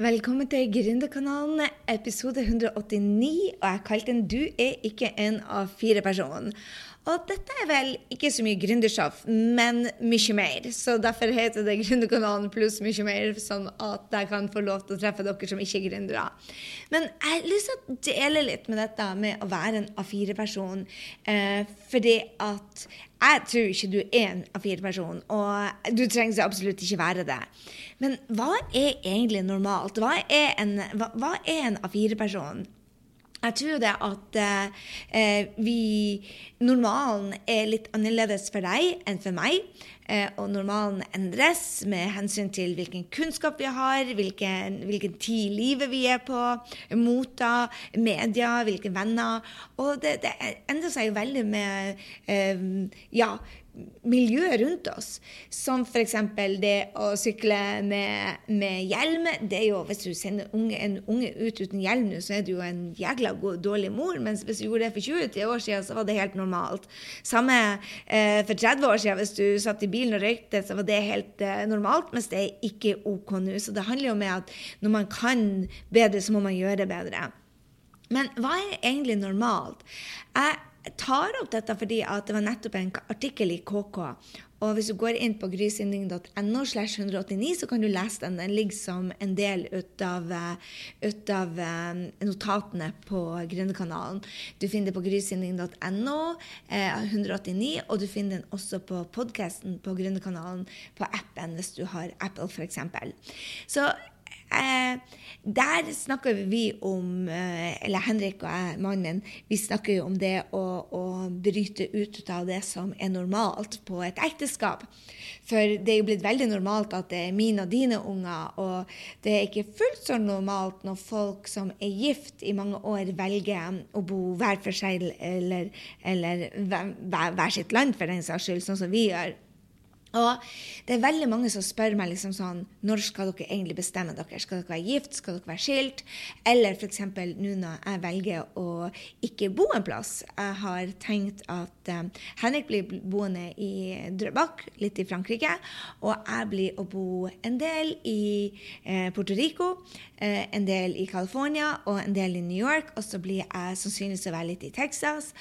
Velkommen til Gründerkanalen, episode 189. Og jeg kalte den 'Du er ikke en av fire personer'. Og dette er vel ikke så mye gründerstoff, men mye mer. Så derfor heter det Gründerkanalen pluss mye mer, sånn at jeg kan få lov til å treffe dere som ikke er gründere. Men jeg har lyst til å dele litt med dette med å være en A4-person. Eh, fordi at jeg tror ikke du er en A4-person, og du trenger så absolutt ikke være det. Men hva er egentlig normalt? Hva er en, hva, en A4-person? Jeg tror det at eh, vi Normalen er litt annerledes for deg enn for meg. Eh, og normalen endres med hensyn til hvilken kunnskap vi har, hvilken, hvilken tid i livet vi er på, mota, media, hvilke venner. Og det, det endrer seg jo veldig med eh, ja, miljøet rundt oss. Som f.eks. det å sykle med, med, hjelm. det er jo, Hvis du sender unge, en unge ut uten hjelm nå, så er du jo en jækla god, dårlig mor. Mens hvis du gjorde det for 20 år siden, så var det helt normalt. Samme eh, for 30 år siden. Hvis du satt i bilen og røykte, så var det helt eh, normalt. Mens det er ikke OK nå. Så det handler jo om at når man kan bedre, så må man gjøre det bedre. Men hva er egentlig normalt? Jeg tar opp dette fordi det var nettopp en artikkel i KK. Og hvis du går inn på grysynding.no, slash 189, så kan du lese den. Den ligger som en del ut av, ut av um, notatene på Grønnekanalen. Du finner det på grysynding.no, eh, 189, og du finner den også på podkasten på Grønnekanalen på appen hvis du har Apple, f.eks. Så Eh, der snakker vi om eh, Eller Henrik og jeg, mannen, vi snakker jo om det å, å, bryte ut av det som er normalt på et ekteskap. For det er jo blitt veldig normalt at det er mine og dine unger, og det er ikke fullt så normalt når folk som er gift i mange år, velger å bo hver for seg eller, eller hver, hver sitt land, for den saks skyld, sånn som vi gjør. Og det er veldig mange som spør meg liksom sånn Når skal dere egentlig bestemme dere? Skal dere være gift? Skal dere være skilt? Eller f.eks. nå når jeg velger å ikke bo en plass. Jeg har tenkt at um, Henrik blir boende i Drøbak, litt i Frankrike. Og jeg blir å bo en del i eh, Puerto Rico, eh, en del i California og en del i New York. Og så blir jeg sannsynligvis å være litt i Texas.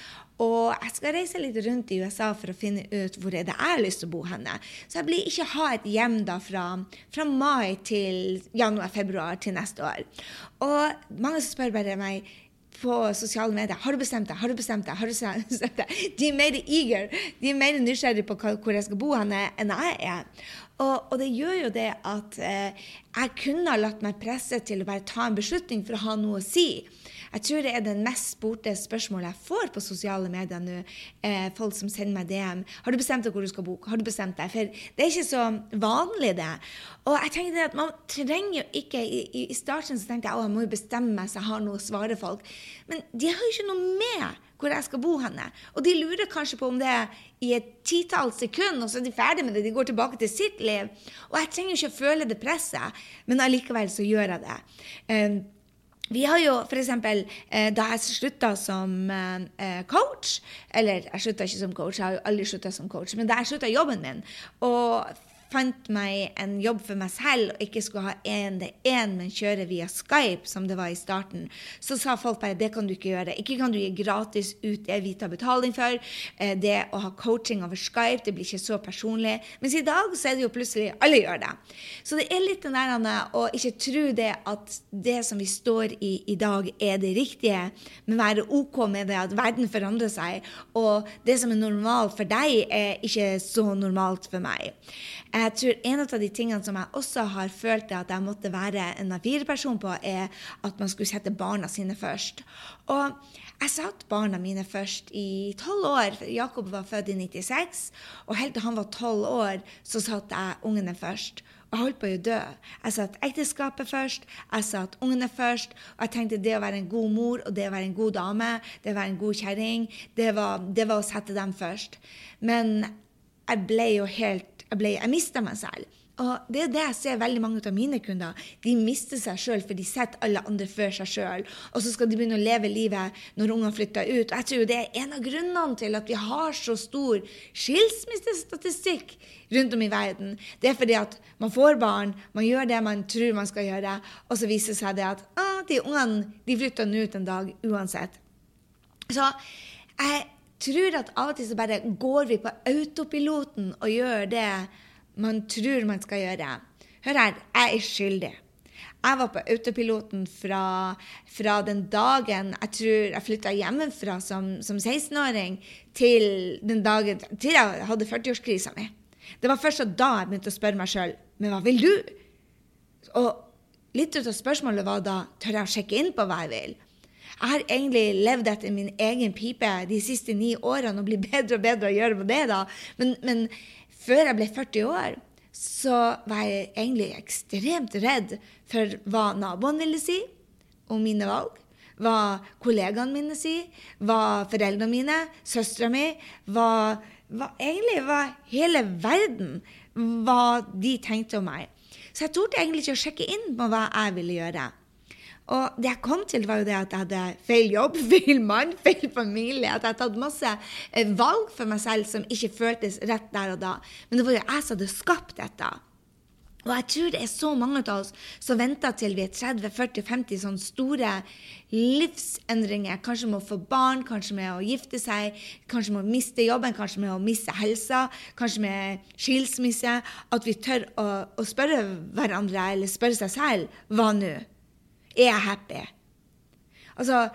Og jeg skal reise litt rundt i USA for å finne ut hvor er det jeg har lyst til å bo henne. Så jeg blir ikke ha et hjem da fra, fra mai til januar-februar til neste år. Og mange som spør bare meg på sosiale medier har du bestemt deg, har du bestemt deg, har du bestemt deg? De er mer eager, de er mer nysgjerrige på hvor jeg skal bo henne, enn jeg er. Og, og, det gjør jo det at eh, jeg kunne ha latt meg presse til å bare ta en beslutning for å ha noe å si. Jeg tror det er det mest spurte spørsmålet jeg får på sosiale medier nå. Eh, folk som sender meg DM. 'Har du bestemt deg hvor du skal bo?' Har du bestemt deg? For det er ikke så vanlig, det. Og jeg tenkte at man trenger jo ikke I, i starten så tenkte jeg at jeg må jo bestemme meg så jeg har noe å svare folk. Men de har jo ikke noe med hvor jeg skal bo henne. Og de lurer kanskje på om det er i et titalls sekund, og så er de ferdig med det. De går tilbake til sitt liv. Og jeg trenger jo ikke å føle det presset, men allikevel så gjør jeg det. Um, vi har jo f.eks. Eh, da jeg slutta som eh, coach Eller jeg slutta ikke som coach, jeg har jo aldri slutta som coach, men da jeg slutta jobben min og fant meg en jobb for meg selv og ikke skulle ha én-til-én, men kjøre via Skype, som det var i starten, så sa folk bare det kan du ikke gjøre. Ikke kan du gi gratis ut det vi tar betaling for. Eh, det å ha coaching over Skype, det blir ikke så personlig. Mens i dag så er det jo plutselig alle gjør det. Så det er litt den der å ikke tro det at det som vi står i i dag, er det riktige, men være OK med det at verden forandrer seg, og det som er normalt for deg, er ikke så normalt for meg. Jeg tror En av de tingene som jeg også har følt at jeg måtte være en A4-person på, er at man skulle sette barna sine først. Og jeg satte barna mine først i tolv år. Jakob var født i 96, og helt til han var tolv år, så satte jeg ungene først. Og jeg holdt på å dø. Jeg satte ekteskapet først, jeg satte ungene først. Og jeg tenkte det å være en god mor og det å være en god dame, det å være en god kjerring, det, det, var å sette dem først. Men jeg ble jo helt Jeg, ble, jeg mista meg selv. Og det er det jeg ser veldig mange av mine kunder. De mister seg sjøl, for de setter alle andre før seg sjøl. Og så skal de begynne å leve livet når ungene flytter ut. Og jeg tror det er en av grunnene til at vi har så stor skilsmissestatistikk rundt om i verden. Det er fordi at man får barn, man gjør det man tror man skal gjøre, og så viser det seg det at ah, de ungene de flytter nå ut en dag uansett. Så jeg tror at av og til så bare går vi på autopiloten og gjør det man tror man skal gjøre. Hør her, jeg er skyldig. Jeg var på autopiloten fra, fra den dagen jeg tror jeg flytta hjemmefra som, som 16-åring, til den dagen til jeg hadde 40-årskrisa mi. Det var først da jeg begynte å spørre meg sjøl men hva vil du? Og litt ut av spørsmålet var da tør jeg å sjekke inn på hva jeg vil? Jeg har egentlig levd etter min egen pipe de siste ni årene og blir bedre og bedre å gjøre på det. da. Men, men før jeg ble 40 år, så var jeg egentlig ekstremt redd for hva naboene ville si om mine valg. Hva kollegaene mine sier, hva foreldrene mine, søstera mi, hva, hva, egentlig hva hele verden hva de tenkte om meg. Så jeg torde egentlig ikke å sjekke inn på hva jeg ville gjøre. Og det jeg kom til, var jo det at jeg hadde feil jobb, feil mann, feil familie. At jeg hadde tatt masse eh, valg for meg selv som ikke føltes rett der og da. Men det var jo jeg som hadde skapt dette. Og jeg tror det er så mange av oss som venter til vi er 30-40-50 sånne store livsendringer. Kanskje med å få barn, kanskje med å gifte seg, kanskje med å miste jobben, kanskje med å miste helsa, kanskje med skilsmisse. At vi tør å, å spørre hverandre eller spørre seg selv hva nå? Er jeg happy? Altså,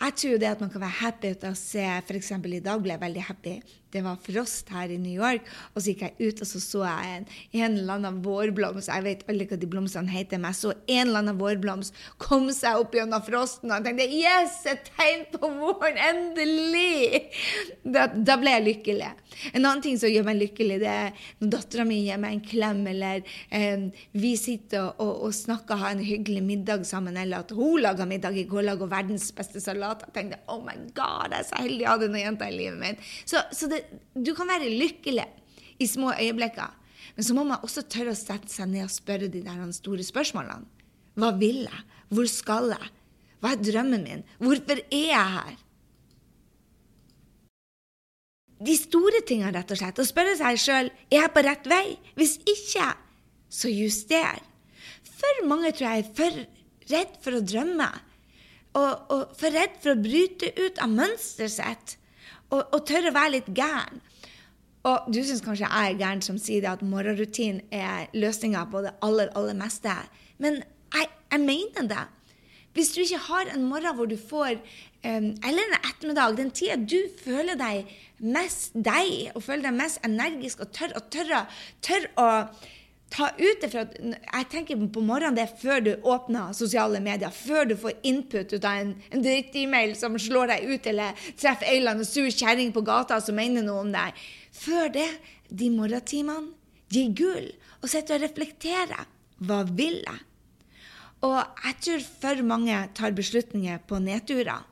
jeg tror det at man kan være happy ut å se F.eks. i dag ble jeg veldig happy det var frost her i New York. Og så gikk jeg ut, og så så jeg en, en eller annen vårblomst. Jeg vet aldri hva de blomstene heter, men jeg så en eller annen vårblomst kom seg opp gjennom frosten. Og jeg tenkte yes, et tegn på våren! Endelig! Da, da, ble jeg lykkelig. En annen ting som gjør meg lykkelig, det er når dattera mi gir meg en klem, eller eh, vi sitter og, og, og snakker har en hyggelig middag sammen, eller at hun lager middag i går, lager verdens beste salat. Jeg tenkte oh my god, jeg er så heldig jeg hadde noen jenter i livet mitt. Så, så det du kan være lykkelig i små øyeblikker. Men så må man også tørre å sette seg ned og spørre de der store spørsmålene. Hva vil jeg? Hvor skal jeg? Hva er drømmen min? Hvorfor er jeg her? De store tingene, rett og slett. Å spørre seg sjøl er jeg på rett vei. Hvis ikke, så juster. For mange tror jeg er for redd for å drømme. Og, og for redd for å bryte ut av mønsteret sitt og, og tørre å være litt gæren. Og du syns kanskje jeg er gæren som sier det at morgenrutinen er løsninga på det aller, aller meste. Men jeg, jeg, mener det. Hvis du ikke har en morgen hvor du får um, Eller en ettermiddag, den tida du føler deg mest deg, og føler deg mest energisk og tør, og tør, tør å ta ut det fra Jeg tenker på morgenen det er før du åpner sosiale medier, før du får input ut av en, en dritt-e-mail som slår deg ut, eller treffer ei eller annen sur kjerring på gata som mener noe om deg. Før det, de morgentimene, gi gull. Og sitt og reflektere. Hva vil jeg? Og jeg tror for mange tar beslutninger på nedturer.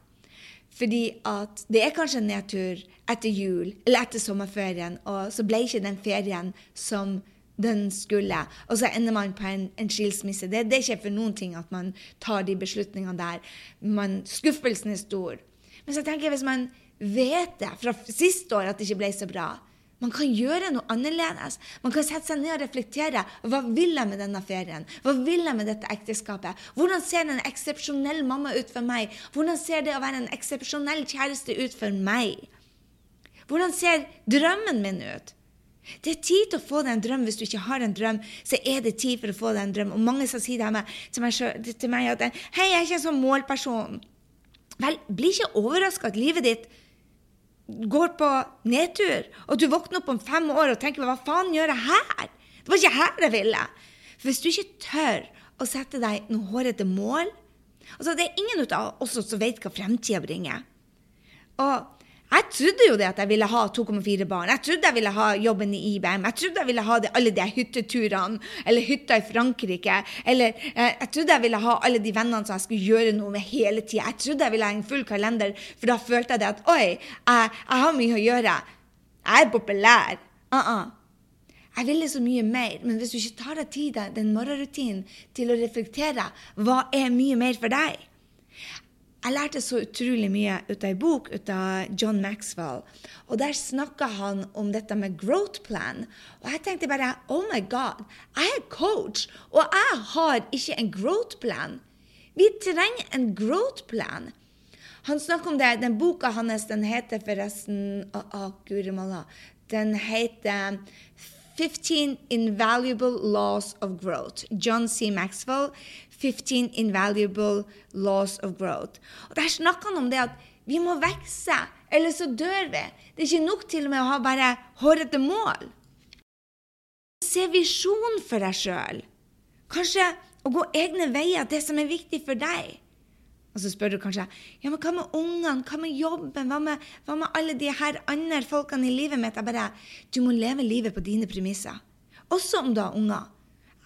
Fordi at det er kanskje en nedtur etter jul eller etter sommerferien, og så ble ikke den ferien som den skulle. Og så ender man på en, en skilsmisse. Det, det, er ikke for noen ting at man tar de beslutningene der. Man, skuffelsen er stor. Men så tenker jeg hvis man vet det fra siste år at det ikke ble så bra man kan gjøre noe annerledes. Man kan sette seg ned og reflektere. Hva vil jeg med denne ferien? Hva vil jeg med dette ekteskapet? Hvordan ser en eksepsjonell mamma ut for meg? Hvordan ser det å være en eksepsjonell kjæreste ut for meg? Hvordan ser drømmen min ut? Det er tid til å få deg en drøm. Hvis du ikke har en drøm, så er det tid for å få deg en drøm. Og mange som sier det til meg, at Hei, jeg er ikke en sånn målperson. Vel, bli ikke overraska at livet ditt går på nedtur, og du våkner opp om fem år og tenker hva faen gjør jeg her? Det var ikke her jeg ville. For hvis du ikke tør å sette deg noen hårete mål altså Det er ingen av oss som vet hva fremtida bringer. Og jeg trodde jo det at jeg ville ha 2,4 barn. Jeg trodde jeg ville ha jobben i IBM. Jeg trodde jeg ville ha det, alle de hytteturene, eller hytta i Frankrike. Eller eh, jeg trodde jeg ville ha alle de vennene som jeg skulle gjøre noe med hele tida. Jeg trodde jeg ville ha en full kalender, for da følte jeg det at oi, jeg, jeg har mye å gjøre. Jeg er populær. Uh -uh. jeg ville så mye mer, men hvis du ikke tar deg tid den morgenrutinen til å reflektere hva er mye mer for deg Jeg lærte så utrolig mye ut av ei bok ut av John Maxwell. Og der snakka han om dette med growth plan. Og jeg tenkte bare Oh my God, jeg er coach, og jeg har ikke en growth plan. Vi trenger en growth plan. Han snakker om det. Den boka hans den heter forresten Å, oh, guri malla. Den heter 15 Invaluable Laws of Growth. John C. Maxwell. 15 Invaluable Laws of Growth. Og Der snakker han om det at vi må vokse, eller så dør vi. Det er ikke nok til og med å ha bare hårete mål. Se visjon for deg sjøl. Kanskje å gå egne veier, det som er viktig for deg. Og så spør du kanskje ja, men hva med ungene, hva med jobben, hva med, hva med alle de her andre folkene i livet mitt? Jeg bare, Du må leve livet på dine premisser. Også om du har unger.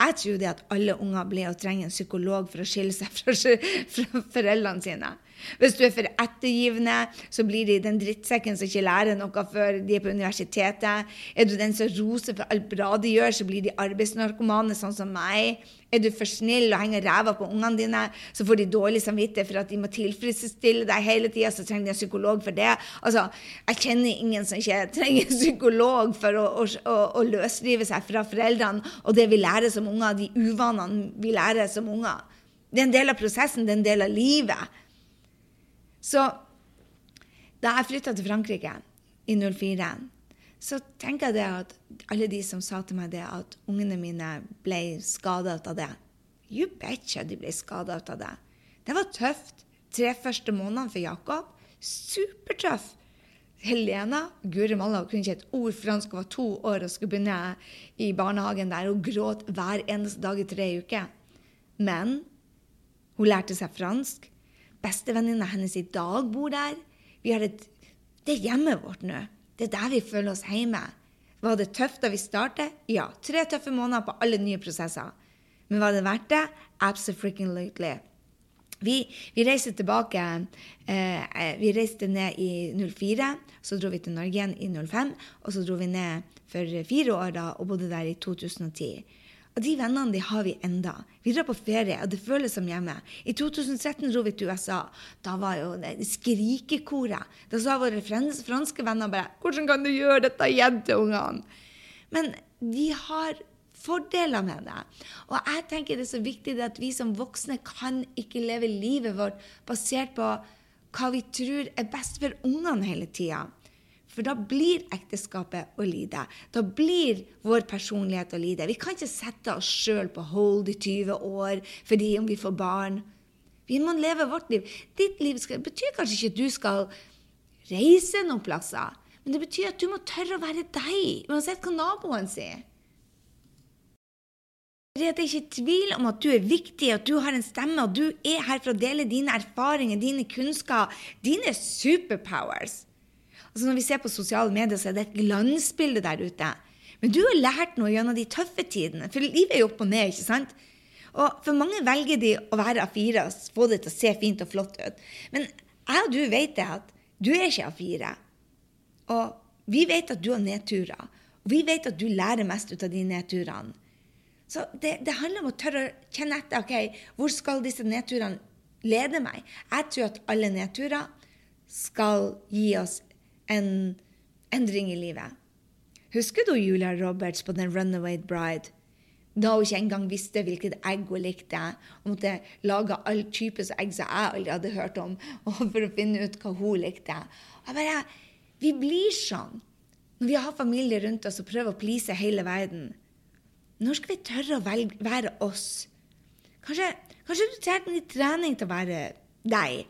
Jeg tror det at alle unger blir og trenger en psykolog for å skille seg fra, fra foreldrene sine. Hvis du er for ettergivende, så blir de den drittsekken som ikke lærer noe før de er på universitetet. Er du den som roser for alt bra de gjør, så blir de arbeidsnarkomane, sånn som meg. Er du for snill og henger ræva på ungene dine, så får de dårlig samvittighet for at de må tilfredsstille deg hele tida, så trenger de en psykolog for det. Altså, Jeg kjenner ingen som ikke trenger en psykolog for å, å, å, løsrive seg fra foreldrene og det vi lærer som unger, de uvanene vi lærer som unger. Det er en del av prosessen, det er en del av livet. Så da jeg flytta til Frankrike i 04, så tenker jeg at alle de som sa til meg det at ungene mine ble skada av det You betcha de ble skada av det. Det var tøft. Tre første månedene for Jakob. Supertøff. Helena Guri malla kunne ikke et ord fransk og var to år og skulle begynne i barnehagen der og gråt hver eneste dag i tre uker. Men hun lærte seg fransk. Bestevenninna hennes i dag bor der. Et, det er hjemmet vårt nå. Det er der vi føler oss hjemme. Var det tøft da vi startet? Ja. Tre tøffe måneder på alle nye prosesser. Men var det verdt det? Absolutely. Vi, vi reiste tilbake eh, Vi reiste ned i 04, så dro vi til Norge igjen i 05. Og så dro vi ned for fire år da og bodde der i 2010. Og de vennene de har vi enda. Vi drar på ferie, og det føles som hjemme. I 2013 dro vi til USA. Da var jo det skrikekoret. Da sa våre franske venner bare 'Hvordan kan du gjøre dette igjen til ungene?' Men de har fordeler med det. Og jeg tenker det er så viktig at vi som voksne kan ikke leve livet vårt basert på hva vi tror er best for ungene hele tida. For da blir ekteskapet å lide. Da blir vår personlighet å lide. Vi kan ikke sette oss sjøl på hold i 20 år fordi om vi får barn. Vi må leve vårt liv. Ditt liv skal, betyr kanskje ikke at du skal reise noen plasser, men det betyr at du må tørre å være deg, uansett hva naboen sier. Det er ikke tvil om at du er viktig, at du har en stemme, og du er her for å dele dine erfaringer, dine kunnskaper, dine superpowers. Altså Når vi ser på sosiale medier, så er det et glansbilde der ute. Men du har lært noe gjennom de tøffe tidene, for livet er jo opp og ned. ikke sant? Og For mange velger de å være A4 og få det til å se fint og flott ut. Men jeg og du vet det at du er ikke A4. Og vi vet at du har nedturer. Og vi vet at du lærer mest ut av de nedturene. Så det, det handler om å tørre å kjenne etter. ok, Hvor skal disse nedturene lede meg? Jeg tror at alle nedturer skal gi oss en endring i livet. Husker du Julia Roberts på den Runaway Bride? Da hun ikke engang visste hvilket egg hun likte. Hun måtte lage all types egg som jeg aldri hadde hørt om, for å finne ut hva hun likte. Og bare, Vi blir sånn når vi har familie rundt oss og prøver å please hele verden. Når skal vi tørre å velge, være oss? Kanskje, kanskje du trenger litt trening til å være deg.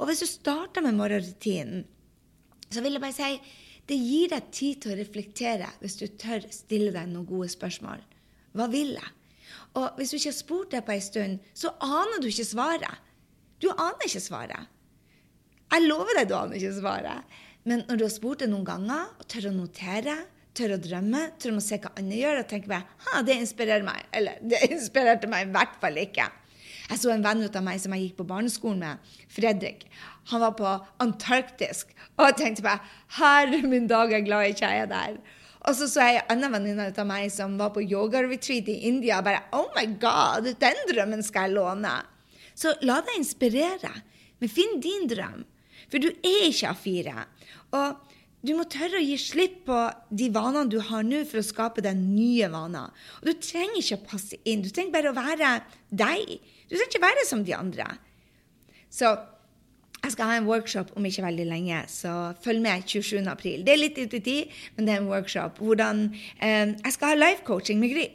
Og hvis du starter med morgenrutinen så vil jeg bare si det gir deg tid til å reflektere hvis du tør stille deg noen gode spørsmål. Hva vil jeg? Og hvis du ikke har spurt det på en stund, så aner du ikke svaret. Du aner ikke svaret. Jeg lover deg, du aner ikke svaret. Men når du har spurt det noen ganger, og tør å notere, tør å drømme, tør å se hva andre gjør, og tenker bare det inspirerer meg. Eller det inspirerte meg i hvert fall ikke. Jeg så en venn ut av meg som jeg gikk på barneskolen med, Fredrik. Han var på Antarktisk. Og jeg tenkte bare Herre min dag, jeg er glad jeg ikke er der. Og så så jeg en annen venninne av meg som var på yoga-retreat i India. og bare, oh my god, Den drømmen skal jeg låne. Så la deg inspirere. Men finn din drøm. For du er ikke A4. Og du må tørre å gi slipp på de vanene du har nå, for å skape deg nye vaner. Og du trenger ikke å passe inn. Du trenger bare å være deg. Du trenger ikke være som de andre. Så jeg skal ha en workshop om ikke veldig lenge, så følg med 27. april. Det er litt ut i tid, men det er en workshop. Hvordan, eh, jeg skal ha life coaching med Gry.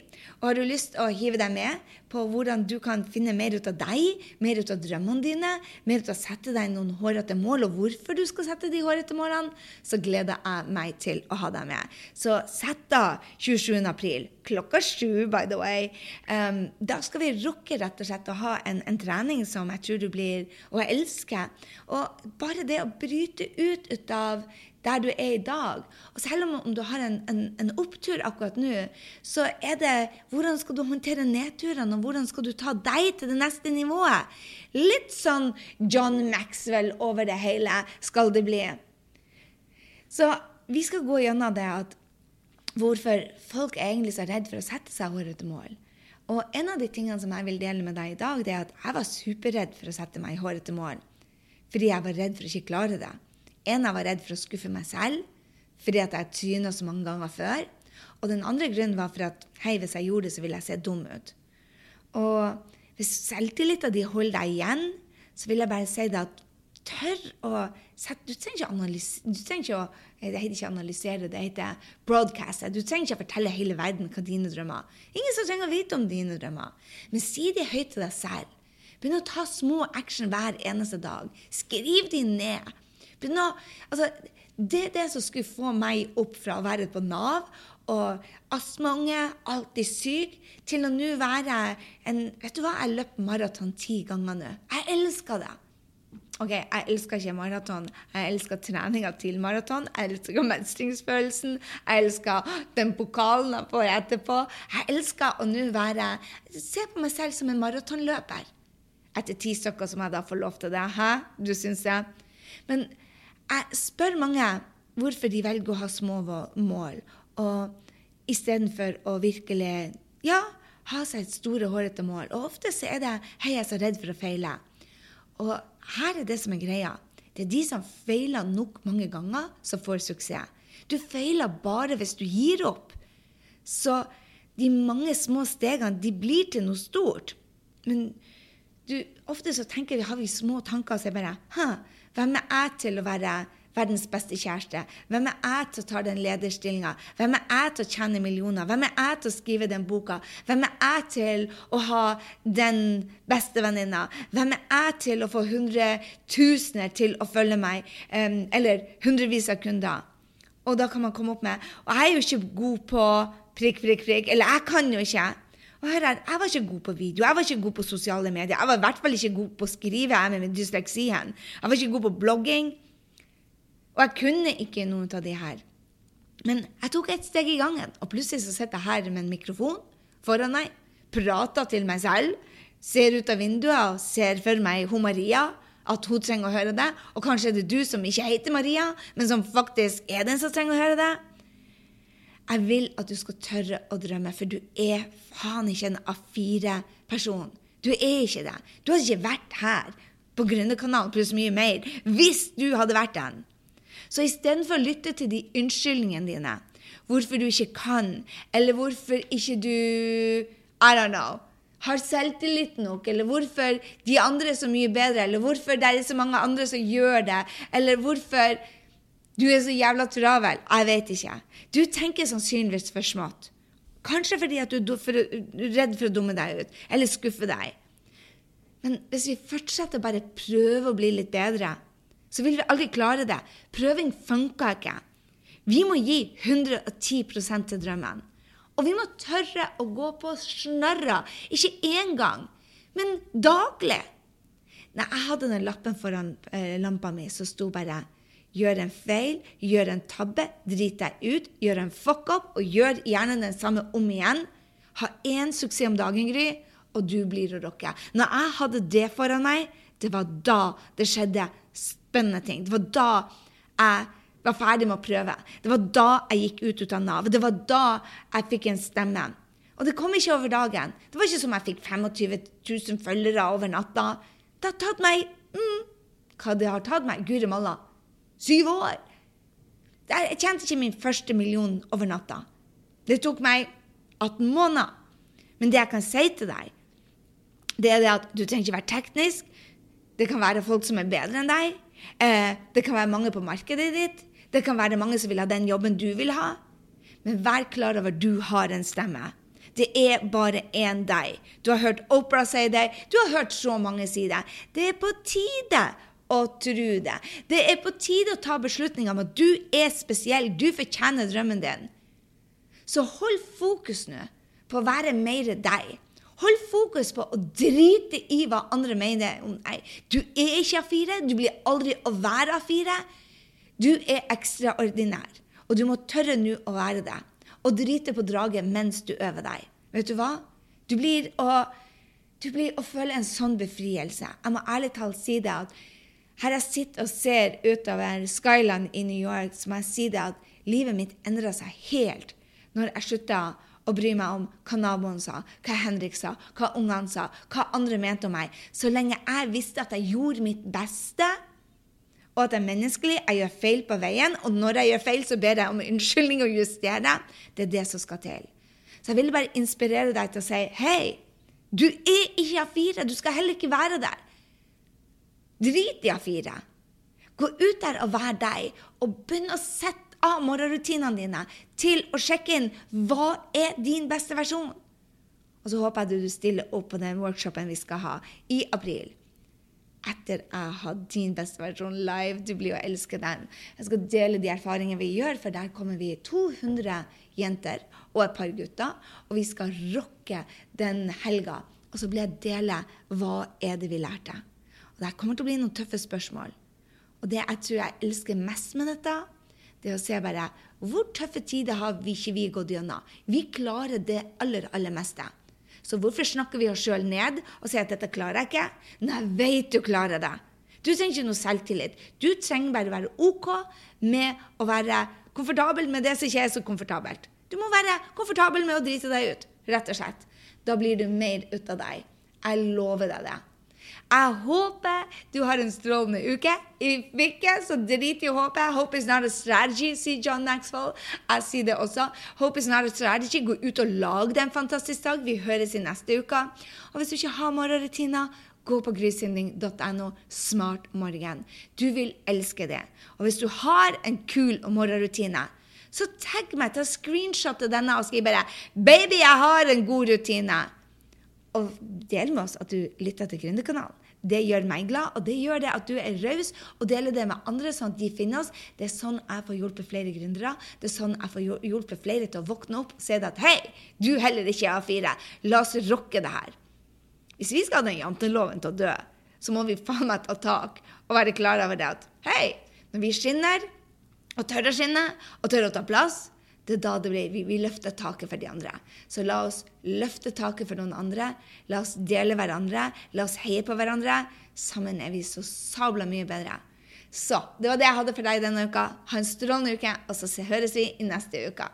Og har du lyst å hive deg med på hvordan du kan finne mer ut av deg, mer ut av drømmene dine, mer ut av å sette deg noen hårete mål, og hvorfor du skal sette de hårete målene, så gleder jeg meg til å ha deg med. Så sett da 27. april klokka sju, by the way. Um, da skal vi rukke rett og slett å ha en, en, trening som jeg tror du blir og jeg elsker. Og bare det å bryte ut, ut av der du er i dag. Og selv om du har en, en, en opptur akkurat nå, så er det hvordan skal du håndtere nedturene, og hvordan skal du ta deg til det neste nivået? Litt sånn John Maxwell over det hele skal det bli. Så vi skal gå gjennom det at hvorfor folk er egentlig så redd for å sette seg hårete mål. Og en av de tingene som jeg vil dele med deg i dag, det er at jeg var superredd for å sette meg i hårete mål. Fordi jeg var redd for å ikke klare det. En, jeg var redd for å skuffe meg selv fordi at jeg tryna så mange ganger før. Og den andre grunnen var for at hei, hvis jeg gjorde det, så ville jeg se dum ut. Og hvis selvtilliten din holder deg igjen, så vil jeg bare si det at tør å sette Du trenger ikke, analysere, du trenger ikke å Det heter ikke analysere, det heter broadcaste. Du trenger ikke å fortelle hele verden hva dine drømmer Ingen som trenger å vite om dine drømmer. Men si det høyt til deg selv. Begynn å ta små action hver eneste dag. Skriv de ned. Nå, altså, det er det som skulle få meg opp fra å være på Nav og astmaunge, alltid syk, til å nå være en Vet du hva, jeg løp maraton ti ganger nå. Jeg elsker det. Ok, Jeg elsker ikke maraton. Jeg elsker treninga til maraton. Jeg elsker mestringsfølelsen. Jeg elsker den pokalen jeg får etterpå. Jeg elsker å nå være Se på meg selv som en maratonløper. Etter ti stykker som jeg da får lov til det. Hæ? Du syns det? Men jeg spør mange hvorfor de velger å ha små mål, og istedenfor å virkelig ja, ha seg et store, hårete mål. Og ofte så er det 'hei, jeg er så redd for å feile'. Og her er det som er greia. Det er de som feiler nok mange ganger, som får suksess. Du feiler bare hvis du gir opp. Så de mange små stegene de blir til noe stort. Men du, ofte så tenker vi, har vi små tanker og sier bare hvem er jeg til å være verdens beste kjæreste? Hvem er jeg til å ta den lederstillinga? Hvem er jeg til å tjene millioner? Hvem er jeg til å skrive den boka? Hvem er jeg til å ha den beste venninna? Hvem er jeg til å få hundretusener til å følge meg? Eller hundrevis av kunder? Og da kan man komme opp med Og jeg er jo ikke god på prikk, prikk, prikk. Eller jeg kan jo ikke. Her, Jeg var ikke god på video, jeg var ikke god på sosiale medier. Jeg var i hvert fall ikke god på å skrive jeg med dysleksien. Jeg var ikke god på blogging. Og jeg kunne ikke noe av de her. Men jeg tok et steg i gangen, og plutselig så sitter jeg her med en mikrofon foran meg, prater til meg selv, ser ut av vinduet og ser for meg hun Maria, at hun trenger å høre det. Og kanskje er det du som ikke heter Maria, men som faktisk er den som trenger å høre det. Jeg vil at du skal tørre å drømme, for du er faen ikke en A4-person. Du er ikke det. Du hadde ikke vært her på Gründerkanalen pluss mye mer hvis du hadde vært den. Så istedenfor å lytte til de unnskyldningene dine, hvorfor du ikke kan, eller hvorfor ikke du I don't know har selvtillit nok, eller hvorfor de andre er så mye bedre, eller hvorfor det er så mange andre som gjør det, eller hvorfor du er så jævla travel. Jeg vet ikke. Du tenker sannsynligvis for smått. Kanskje fordi at du er redd for å dumme deg ut eller skuffe deg. Men hvis vi fortsetter å bare prøve å bli litt bedre, så vil vi aldri klare det. Prøving funker ikke. Vi må gi 110% til drømmen. Og vi må tørre å gå på snørra. Ikke én gang, men daglig. Nei, jeg hadde den lappen foran eh, lampa mi, som sto bare Gjør en feil, gjør en tabbe, drit deg ut, gjør en fuck up, og gjør gjerne den samme om igjen. Ha én suksess om dagen, Gry, og du blir å rocke. Når jeg hadde det foran meg, det var da det skjedde spennende ting. Det var da jeg var ferdig med å prøve. Det var da jeg gikk ut, ut av Nav. Det var da jeg fikk en stemme. Og det kom ikke over dagen. Det var ikke som jeg fikk 25 000 følgere over natta. Det har tatt meg mm, Hva det har tatt meg? Guri malla. Syv år. Jeg tjente ikke min første million over natta. Det tok meg 18 måneder. Men det jeg kan si til deg, det er det at du trenger ikke være teknisk. Det kan være folk som er bedre enn deg. Eh, det kan være mange på markedet ditt. Det kan være mange som vil ha den jobben du vil ha. Men vær klar over at du har en stemme. Det er bare én deg. Du har hørt Opera si det. Du har hørt så mange si det. Det er på tide å tro det. Det er på tide å ta beslutninger om at du er spesiell. Du fortjener drømmen din. Så hold fokus nå på å være mer deg. Hold fokus på å drite i hva andre mener om deg. Du er ikke A4. Du blir aldri å være A4. Du er ekstraordinær, og du må tørre nå å være det. Og drite på draget mens du øver deg. Vet du hva? Du blir å, du blir å føle en sånn befrielse. Jeg må ærlig talt si det at her jeg sitter og ser utover Skyland i New York, så må jeg si det at livet mitt endra seg helt når jeg slutta å bry meg om hva naboen sa, hva Henrik sa, hva ungene sa, hva andre mente om meg. Så lenge jeg visste at jeg gjorde mitt beste, og at jeg er menneskelig, jeg gjør feil på veien, og når jeg gjør feil, så ber jeg om unnskyldning og justerer. Det er det som skal til. Så jeg ville bare inspirere deg til å si hei, du er ikke A4, du skal heller ikke være der. Drit i A4. Gå ut der og vær deg, og begynn å sette av morgenrutinene dine til å sjekke inn hva er din beste versjon. Og så håper jeg du stiller opp på den workshopen vi skal ha i april. Etter jeg har din beste versjon live. Du blir å elske den. Jeg skal dele de erfaringene vi gjør, for der kommer vi 200 jenter og et par gutter. Og vi skal rocke den helga. Og så blir jeg dele hva er det vi lærte. Det kommer til å bli noen tøffe spørsmål. Og det jeg tror jeg elsker mest med dette, det er å se bare hvor tøffe tider har vi ikke vi gått gjennom. Vi klarer det aller, aller meste. Så hvorfor snakker vi oss sjøl ned og sier at 'dette klarer jeg ikke'? Nei, jeg vet du klarer det. Du trenger ikke noe selvtillit. Du trenger bare å være OK med å være komfortabel med det som ikke er så komfortabelt. Du må være komfortabel med å drite deg ut, rett og slett. Da blir du mer ut av deg. Jeg lover deg det. Jeg håper du har en strålende uke. If ikke, så drit i håpet. Hope is not a strategy, sier John Maxwell. Jeg sier det også. Hope is not a strategy. Gå ut og lag deg en fantastisk dag. Vi høres i neste uke. Og hvis du ikke har morgenrutiner, gå på grysynding.no smart morgen. Du vil elske det. Og hvis du har en kul morgenrutine, så tagg meg til å screenshotte denne og skriv bare 'Baby, jeg har en god rutine'. Og del med oss at du lytter til Gründerkanalen. Det gjør meg glad, og det gjør det at du er raus og deler det med andre, sånn at de finner oss. Det er sånn jeg får hjulpet flere gründere. Det er sånn jeg får hjulpet flere til å våkne opp og se at hei, du heller ikke er A4. La oss rocke det her. Hvis vi skal ha den janteloven til å dø, så må vi faen meg ta tak og være klar over det at hei, når vi skinner, og tør å skinne, og tør å ta plass, det er da det blir, vi, vi, løfter taket for de andre. Så la oss løfte taket for noen andre. La oss dele hverandre. La oss heie på hverandre. Sammen er vi så sabla mye bedre. Så det var det jeg hadde for deg denne uka. Ha en strålende uke, og så høres vi i neste uke.